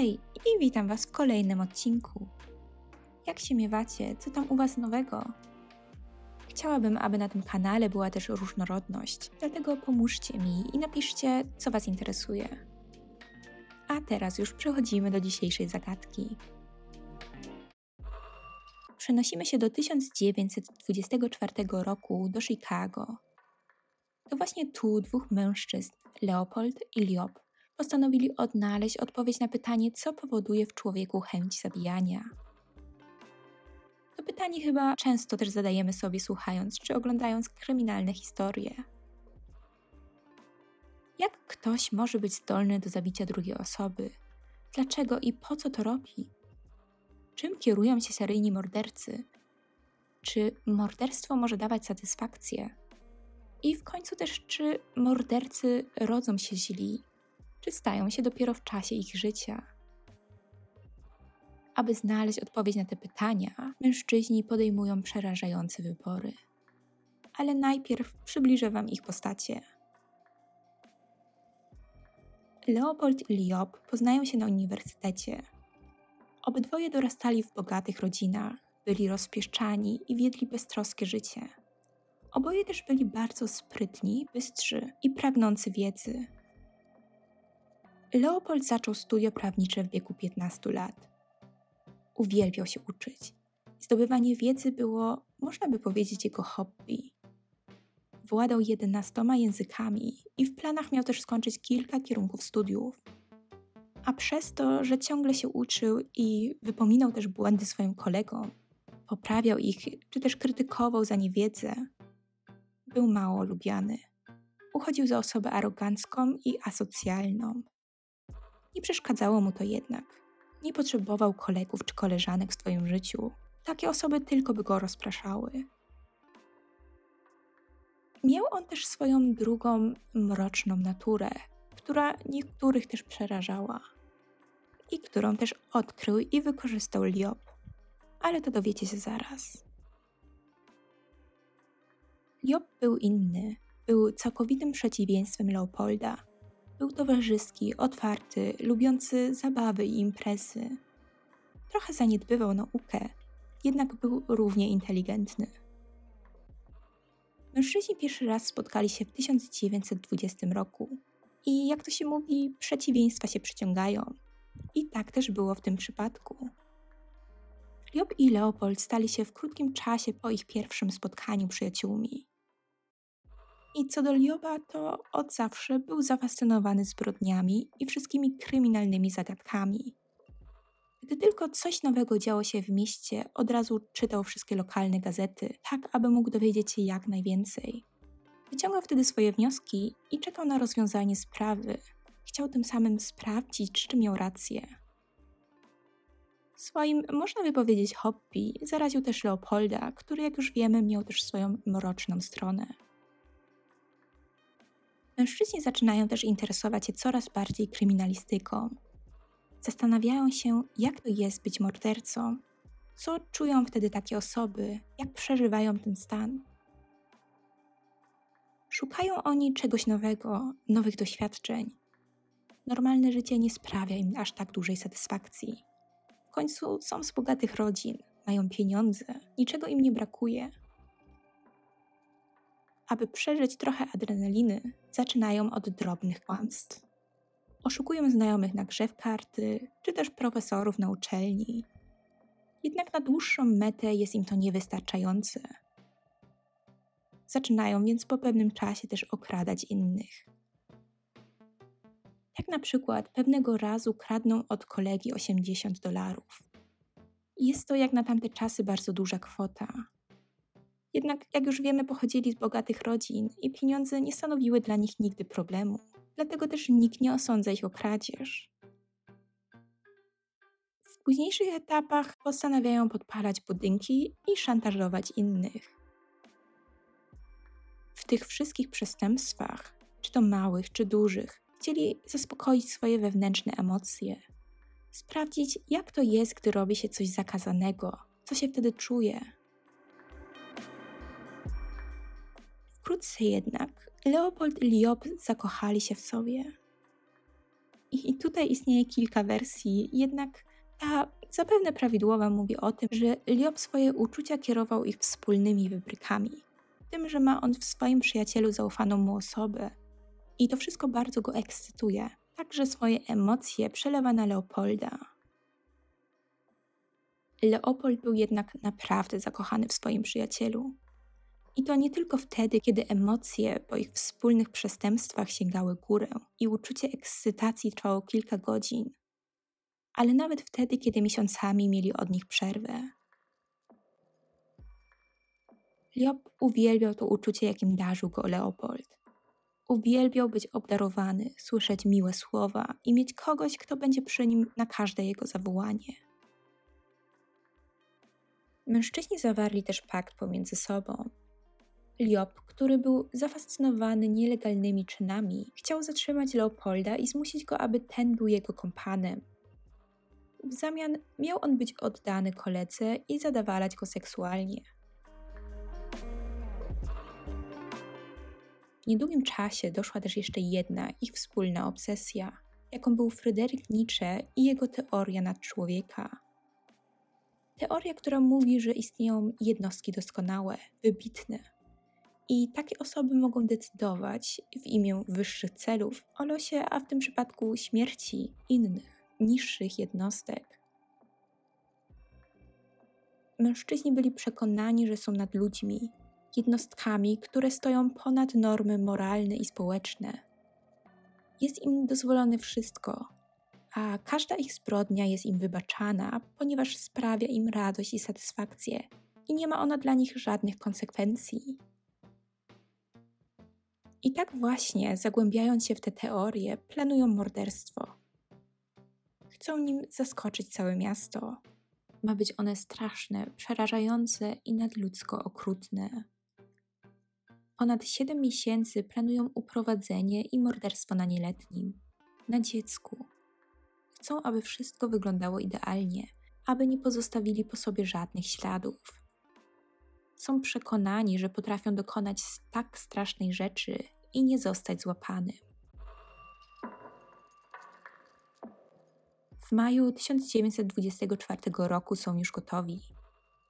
Hej i witam Was w kolejnym odcinku. Jak się miewacie? Co tam u Was nowego? Chciałabym, aby na tym kanale była też różnorodność, dlatego pomóżcie mi i napiszcie, co Was interesuje. A teraz już przechodzimy do dzisiejszej zagadki. Przenosimy się do 1924 roku do Chicago. To właśnie tu dwóch mężczyzn, Leopold i Liob, postanowili odnaleźć odpowiedź na pytanie, co powoduje w człowieku chęć zabijania. To pytanie chyba często też zadajemy sobie słuchając czy oglądając kryminalne historie. Jak ktoś może być zdolny do zabicia drugiej osoby? Dlaczego i po co to robi? Czym kierują się seryjni mordercy? Czy morderstwo może dawać satysfakcję? I w końcu też, czy mordercy rodzą się źli czy stają się dopiero w czasie ich życia. Aby znaleźć odpowiedź na te pytania, mężczyźni podejmują przerażające wybory. Ale najpierw przybliżę Wam ich postacie. Leopold i Liob poznają się na uniwersytecie. Obydwoje dorastali w bogatych rodzinach, byli rozpieszczani i wiedli beztroskie życie. Oboje też byli bardzo sprytni, bystrzy i pragnący wiedzy, Leopold zaczął studia prawnicze w wieku 15 lat. Uwielbiał się uczyć. Zdobywanie wiedzy było, można by powiedzieć, jego hobby. Władał 11 językami i w planach miał też skończyć kilka kierunków studiów. A przez to, że ciągle się uczył i wypominał też błędy swoim kolegom, poprawiał ich czy też krytykował za niewiedzę, był mało lubiany. Uchodził za osobę arogancką i asocjalną. Nie przeszkadzało mu to jednak. Nie potrzebował kolegów czy koleżanek w swoim życiu. Takie osoby tylko by go rozpraszały. Miał on też swoją drugą, mroczną naturę, która niektórych też przerażała i którą też odkrył i wykorzystał Liob. Ale to dowiecie się zaraz. Liob był inny, był całkowitym przeciwieństwem Leopolda był towarzyski, otwarty, lubiący zabawy i imprezy. Trochę zaniedbywał naukę, jednak był równie inteligentny. Mężczyźni pierwszy raz spotkali się w 1920 roku i jak to się mówi, przeciwieństwa się przyciągają. I tak też było w tym przypadku. Liob i Leopold stali się w krótkim czasie po ich pierwszym spotkaniu przyjaciółmi. I co do Lioba, to od zawsze był zafascynowany zbrodniami i wszystkimi kryminalnymi zagadkami. Gdy tylko coś nowego działo się w mieście, od razu czytał wszystkie lokalne gazety, tak aby mógł dowiedzieć się jak najwięcej. Wyciągał wtedy swoje wnioski i czekał na rozwiązanie sprawy. Chciał tym samym sprawdzić, czy miał rację. Swoim, można by powiedzieć, hobby zaraził też Leopolda, który, jak już wiemy, miał też swoją mroczną stronę. Mężczyźni zaczynają też interesować się coraz bardziej kryminalistyką. Zastanawiają się, jak to jest być mordercą, co czują wtedy takie osoby, jak przeżywają ten stan. Szukają oni czegoś nowego, nowych doświadczeń. Normalne życie nie sprawia im aż tak dużej satysfakcji. W końcu są z bogatych rodzin, mają pieniądze, niczego im nie brakuje. Aby przeżyć trochę adrenaliny, zaczynają od drobnych kłamstw. Oszukują znajomych na grze w karty, czy też profesorów na uczelni. Jednak na dłuższą metę jest im to niewystarczające. Zaczynają więc po pewnym czasie też okradać innych. Jak na przykład pewnego razu kradną od kolegi 80 dolarów. Jest to jak na tamte czasy bardzo duża kwota, jednak, jak już wiemy, pochodzili z bogatych rodzin i pieniądze nie stanowiły dla nich nigdy problemu. Dlatego też nikt nie osądza ich o kradzież. W późniejszych etapach postanawiają podpalać budynki i szantażować innych. W tych wszystkich przestępstwach, czy to małych, czy dużych, chcieli zaspokoić swoje wewnętrzne emocje, sprawdzić, jak to jest, gdy robi się coś zakazanego, co się wtedy czuje Wkrótce jednak Leopold i Liob zakochali się w sobie. I tutaj istnieje kilka wersji, jednak ta zapewne prawidłowa mówi o tym, że Liob swoje uczucia kierował ich wspólnymi wybrykami. Tym, że ma on w swoim przyjacielu zaufaną mu osobę. I to wszystko bardzo go ekscytuje. Także swoje emocje przelewa na Leopolda. Leopold był jednak naprawdę zakochany w swoim przyjacielu. I to nie tylko wtedy, kiedy emocje po ich wspólnych przestępstwach sięgały górę i uczucie ekscytacji trwało kilka godzin, ale nawet wtedy, kiedy miesiącami mieli od nich przerwę. Liob uwielbiał to uczucie, jakim darzył go Leopold. Uwielbiał być obdarowany, słyszeć miłe słowa i mieć kogoś, kto będzie przy nim na każde jego zawołanie. Mężczyźni zawarli też pakt pomiędzy sobą. Liob, który był zafascynowany nielegalnymi czynami, chciał zatrzymać Leopolda i zmusić go, aby ten był jego kompanem. W zamian miał on być oddany koledze i zadawalać go seksualnie. W niedługim czasie doszła też jeszcze jedna ich wspólna obsesja, jaką był Fryderyk Nietzsche i jego teoria nadczłowieka. Teoria, która mówi, że istnieją jednostki doskonałe, wybitne. I takie osoby mogą decydować w imię wyższych celów o losie, a w tym przypadku śmierci innych, niższych jednostek. Mężczyźni byli przekonani, że są nad ludźmi, jednostkami, które stoją ponad normy moralne i społeczne. Jest im dozwolone wszystko, a każda ich zbrodnia jest im wybaczana, ponieważ sprawia im radość i satysfakcję i nie ma ona dla nich żadnych konsekwencji. I tak właśnie, zagłębiając się w te teorie, planują morderstwo. Chcą nim zaskoczyć całe miasto. Ma być one straszne, przerażające i nadludzko okrutne. Ponad 7 miesięcy planują uprowadzenie i morderstwo na nieletnim, na dziecku. Chcą, aby wszystko wyglądało idealnie, aby nie pozostawili po sobie żadnych śladów. Są przekonani, że potrafią dokonać tak strasznej rzeczy i nie zostać złapanym. W maju 1924 roku są już gotowi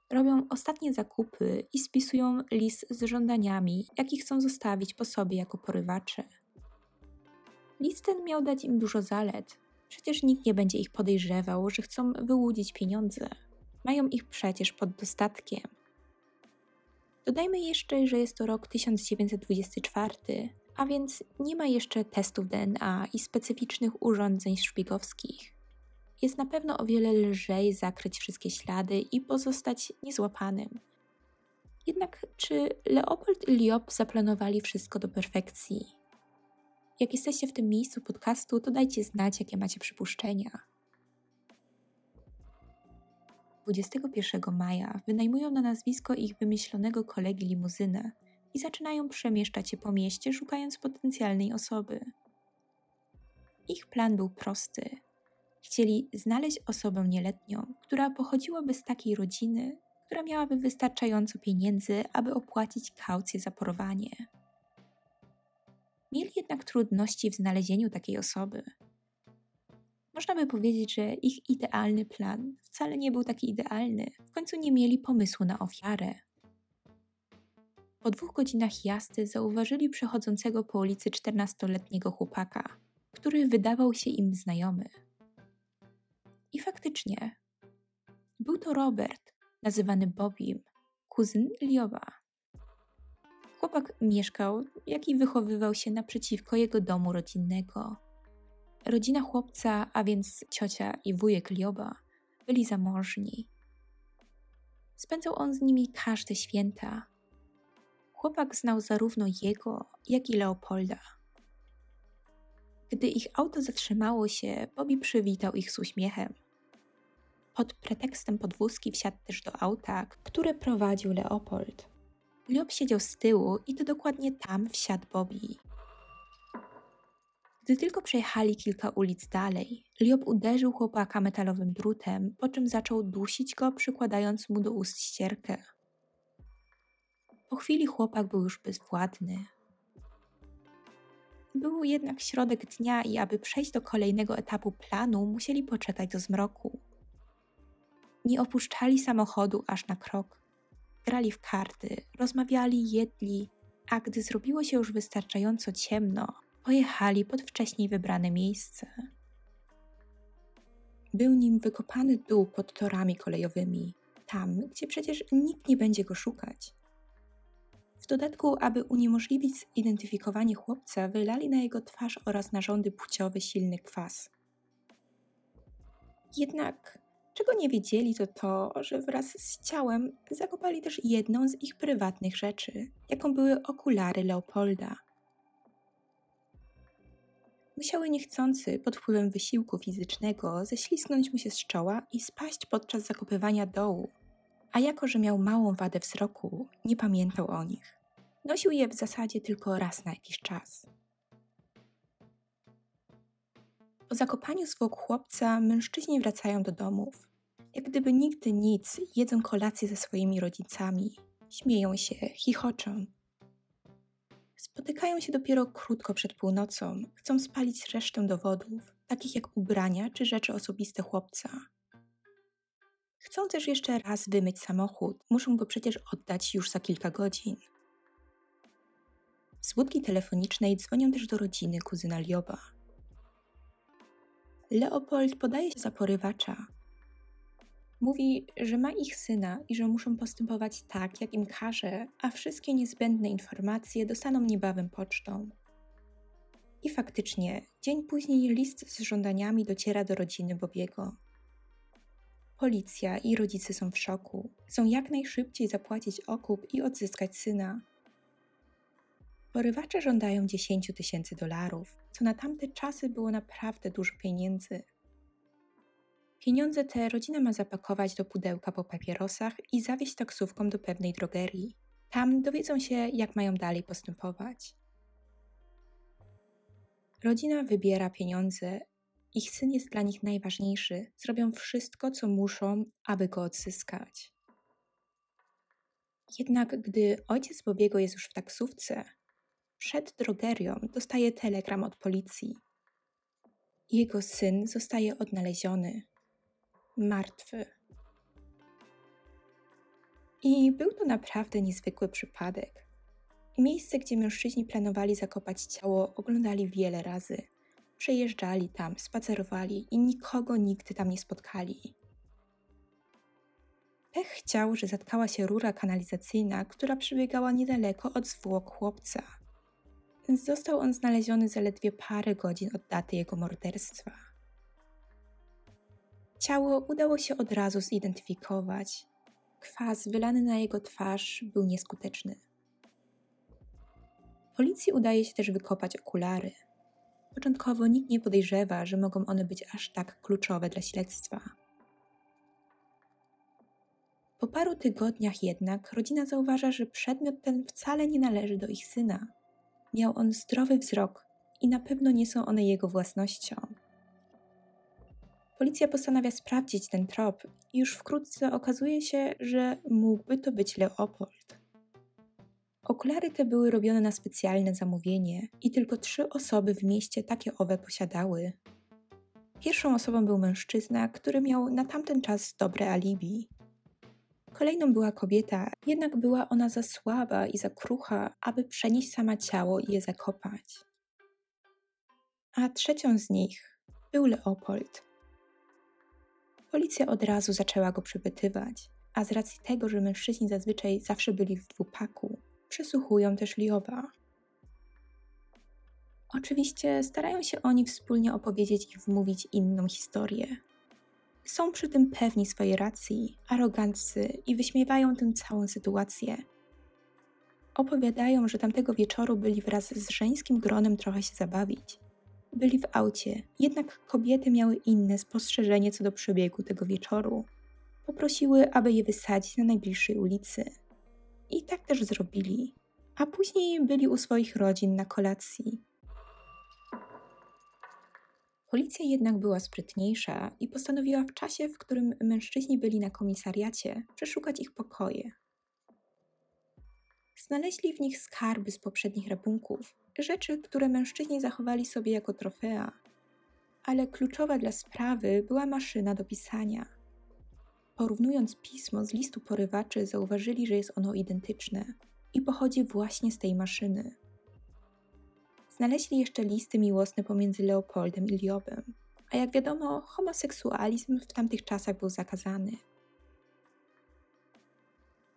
robią ostatnie zakupy i spisują list z żądaniami, jakie chcą zostawić po sobie jako porywacze. List ten miał dać im dużo zalet. Przecież nikt nie będzie ich podejrzewał, że chcą wyłudzić pieniądze. Mają ich przecież pod dostatkiem. Dodajmy jeszcze, że jest to rok 1924, a więc nie ma jeszcze testów DNA i specyficznych urządzeń szpigowskich jest na pewno o wiele lżej zakryć wszystkie ślady i pozostać niezłapanym. Jednak czy Leopold i Liop zaplanowali wszystko do perfekcji? Jak jesteście w tym miejscu podcastu, to dajcie znać, jakie macie przypuszczenia. 21 maja wynajmują na nazwisko ich wymyślonego kolegi limuzynę i zaczynają przemieszczać się po mieście, szukając potencjalnej osoby. Ich plan był prosty Chcieli znaleźć osobę nieletnią, która pochodziłaby z takiej rodziny, która miałaby wystarczająco pieniędzy, aby opłacić kaucję za porwanie. Mieli jednak trudności w znalezieniu takiej osoby. Można by powiedzieć, że ich idealny plan wcale nie był taki idealny. W końcu nie mieli pomysłu na ofiarę. Po dwóch godzinach jazdy zauważyli przechodzącego po ulicy 14-letniego chłopaka, który wydawał się im znajomy. I faktycznie, był to Robert, nazywany Bobim, kuzyn Lioba. Chłopak mieszkał, jak i wychowywał się naprzeciwko jego domu rodzinnego. Rodzina chłopca, a więc ciocia i wujek Lioba, byli zamożni. Spędzał on z nimi każde święta. Chłopak znał zarówno jego, jak i Leopolda. Gdy ich auto zatrzymało się, Bobby przywitał ich z uśmiechem. Pod pretekstem podwózki wsiadł też do auta, które prowadził Leopold. Liob siedział z tyłu i to dokładnie tam wsiadł Bobby. Gdy tylko przejechali kilka ulic dalej, Liob uderzył chłopaka metalowym drutem, po czym zaczął dusić go, przykładając mu do ust ścierkę. Po chwili chłopak był już bezwładny. Był jednak środek dnia i aby przejść do kolejnego etapu planu, musieli poczekać do zmroku. Nie opuszczali samochodu aż na krok. Grali w karty, rozmawiali, jedli, a gdy zrobiło się już wystarczająco ciemno, pojechali pod wcześniej wybrane miejsce. Był nim wykopany dół pod torami kolejowymi, tam, gdzie przecież nikt nie będzie go szukać. W dodatku, aby uniemożliwić zidentyfikowanie chłopca, wylali na jego twarz oraz narządy płciowe silny kwas. Jednak czego nie wiedzieli, to to, że wraz z ciałem zakopali też jedną z ich prywatnych rzeczy, jaką były okulary Leopolda. Musiały niechcący, pod wpływem wysiłku fizycznego, ześlizgnąć mu się z czoła i spaść podczas zakopywania dołu, a jako że miał małą wadę wzroku, nie pamiętał o nich. Nosił je w zasadzie tylko raz na jakiś czas. Po zakopaniu zwłok chłopca mężczyźni wracają do domów. Jak gdyby nigdy nic, jedzą kolację ze swoimi rodzicami. Śmieją się, chichoczą. Spotykają się dopiero krótko przed północą. Chcą spalić resztę dowodów, takich jak ubrania czy rzeczy osobiste chłopca. Chcą też jeszcze raz wymyć samochód. Muszą go przecież oddać już za kilka godzin. Z budki telefonicznej dzwonią też do rodziny kuzyna Lioba. Leopold podaje się za porywacza. Mówi, że ma ich syna i że muszą postępować tak, jak im każe, a wszystkie niezbędne informacje dostaną niebawem pocztą. I faktycznie, dzień później list z żądaniami dociera do rodziny Bobiego. Policja i rodzice są w szoku. Chcą jak najszybciej zapłacić okup i odzyskać syna. Porywacze żądają 10 tysięcy dolarów, co na tamte czasy było naprawdę dużo pieniędzy. Pieniądze te rodzina ma zapakować do pudełka po papierosach i zawieźć taksówką do pewnej drogerii. Tam dowiedzą się, jak mają dalej postępować. Rodzina wybiera pieniądze, ich syn jest dla nich najważniejszy, zrobią wszystko, co muszą, aby go odzyskać. Jednak gdy ojciec Bobiego jest już w taksówce, przed drogerią dostaje telegram od policji. Jego syn zostaje odnaleziony, martwy. I był to naprawdę niezwykły przypadek. Miejsce, gdzie mężczyźni planowali zakopać ciało, oglądali wiele razy. Przejeżdżali tam, spacerowali i nikogo nigdy tam nie spotkali. Pech chciał, że zatkała się rura kanalizacyjna, która przebiegała niedaleko od zwłok chłopca. Został on znaleziony zaledwie parę godzin od daty jego morderstwa. Ciało udało się od razu zidentyfikować. Kwas wylany na jego twarz był nieskuteczny. Policji udaje się też wykopać okulary. Początkowo nikt nie podejrzewa, że mogą one być aż tak kluczowe dla śledztwa. Po paru tygodniach jednak rodzina zauważa, że przedmiot ten wcale nie należy do ich syna. Miał on zdrowy wzrok i na pewno nie są one jego własnością. Policja postanawia sprawdzić ten trop i już wkrótce okazuje się, że mógłby to być Leopold. Okulary te były robione na specjalne zamówienie i tylko trzy osoby w mieście takie owe posiadały. Pierwszą osobą był mężczyzna, który miał na tamten czas dobre alibi. Kolejną była kobieta, jednak była ona za słaba i za krucha, aby przenieść sama ciało i je zakopać. A trzecią z nich był Leopold. Policja od razu zaczęła go przepytywać, a z racji tego, że mężczyźni zazwyczaj zawsze byli w dwupaku, przesłuchują też Lioba. Oczywiście starają się oni wspólnie opowiedzieć i wmówić inną historię, są przy tym pewni swojej racji, aroganccy i wyśmiewają tę całą sytuację. Opowiadają, że tamtego wieczoru byli wraz z żeńskim gronem trochę się zabawić. Byli w aucie, jednak kobiety miały inne spostrzeżenie co do przebiegu tego wieczoru. Poprosiły, aby je wysadzić na najbliższej ulicy. I tak też zrobili. A później byli u swoich rodzin na kolacji, Policja jednak była sprytniejsza i postanowiła w czasie, w którym mężczyźni byli na komisariacie, przeszukać ich pokoje. Znaleźli w nich skarby z poprzednich rabunków, rzeczy, które mężczyźni zachowali sobie jako trofea. Ale kluczowa dla sprawy była maszyna do pisania. Porównując pismo z listu porywaczy, zauważyli, że jest ono identyczne i pochodzi właśnie z tej maszyny. Znaleźli jeszcze listy miłosne pomiędzy Leopoldem i Liobem, a jak wiadomo, homoseksualizm w tamtych czasach był zakazany.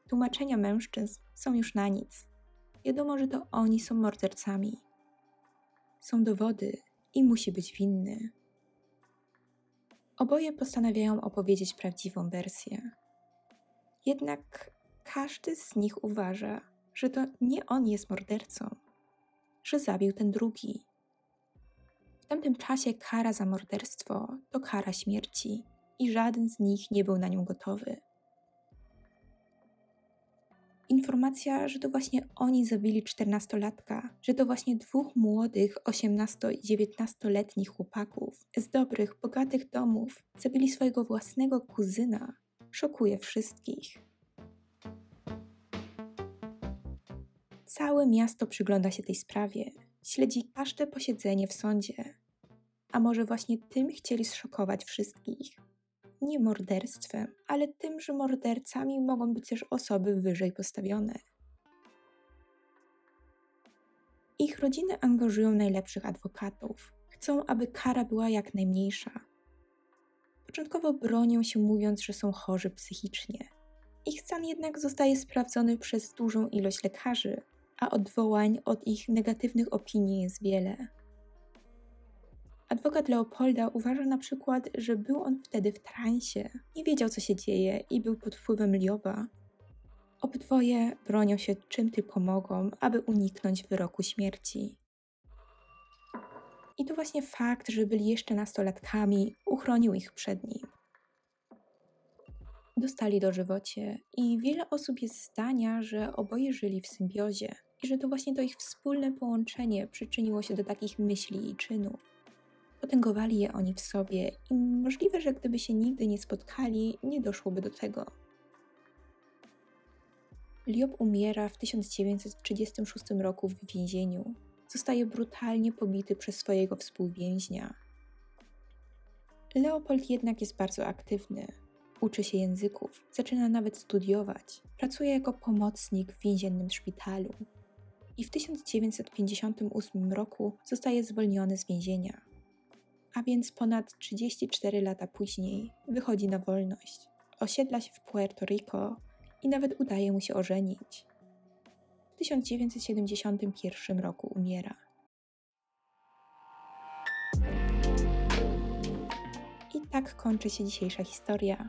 Tłumaczenia mężczyzn są już na nic. Wiadomo, że to oni są mordercami. Są dowody i musi być winny. Oboje postanawiają opowiedzieć prawdziwą wersję. Jednak każdy z nich uważa, że to nie on jest mordercą, że zabił ten drugi. W tamtym czasie kara za morderstwo to kara śmierci i żaden z nich nie był na nią gotowy. Informacja, że to właśnie oni zabili czternastolatka, że to właśnie dwóch młodych, 18-19-letnich chłopaków z dobrych, bogatych domów zabili swojego własnego kuzyna, szokuje wszystkich. Całe miasto przygląda się tej sprawie, śledzi każde posiedzenie w sądzie. A może właśnie tym chcieli zszokować wszystkich? Nie morderstwem, ale tym, że mordercami mogą być też osoby wyżej postawione. Ich rodziny angażują najlepszych adwokatów. Chcą, aby kara była jak najmniejsza. Początkowo bronią się, mówiąc, że są chorzy psychicznie. Ich stan jednak zostaje sprawdzony przez dużą ilość lekarzy, a odwołań od ich negatywnych opinii jest wiele. Adwokat Leopolda uważa na przykład, że był on wtedy w transie, nie wiedział co się dzieje i był pod wpływem Lioba. Obydwoje bronią się czym tylko mogą, aby uniknąć wyroku śmierci. I to właśnie fakt, że byli jeszcze nastolatkami, uchronił ich przed nim. Dostali dożywocie i wiele osób jest zdania, że oboje żyli w symbiozie i że to właśnie to ich wspólne połączenie przyczyniło się do takich myśli i czynów. Potęgowali je oni w sobie i możliwe, że gdyby się nigdy nie spotkali, nie doszłoby do tego. Liob umiera w 1936 roku w więzieniu. Zostaje brutalnie pobity przez swojego współwięźnia. Leopold jednak jest bardzo aktywny. Uczy się języków, zaczyna nawet studiować. Pracuje jako pomocnik w więziennym szpitalu. I w 1958 roku zostaje zwolniony z więzienia a więc ponad 34 lata później wychodzi na wolność. Osiedla się w Puerto Rico i nawet udaje mu się ożenić. W 1971 roku umiera. I tak kończy się dzisiejsza historia.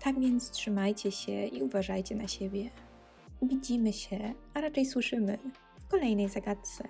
Tak więc trzymajcie się i uważajcie na siebie. Widzimy się, a raczej słyszymy kolejnej zagadce.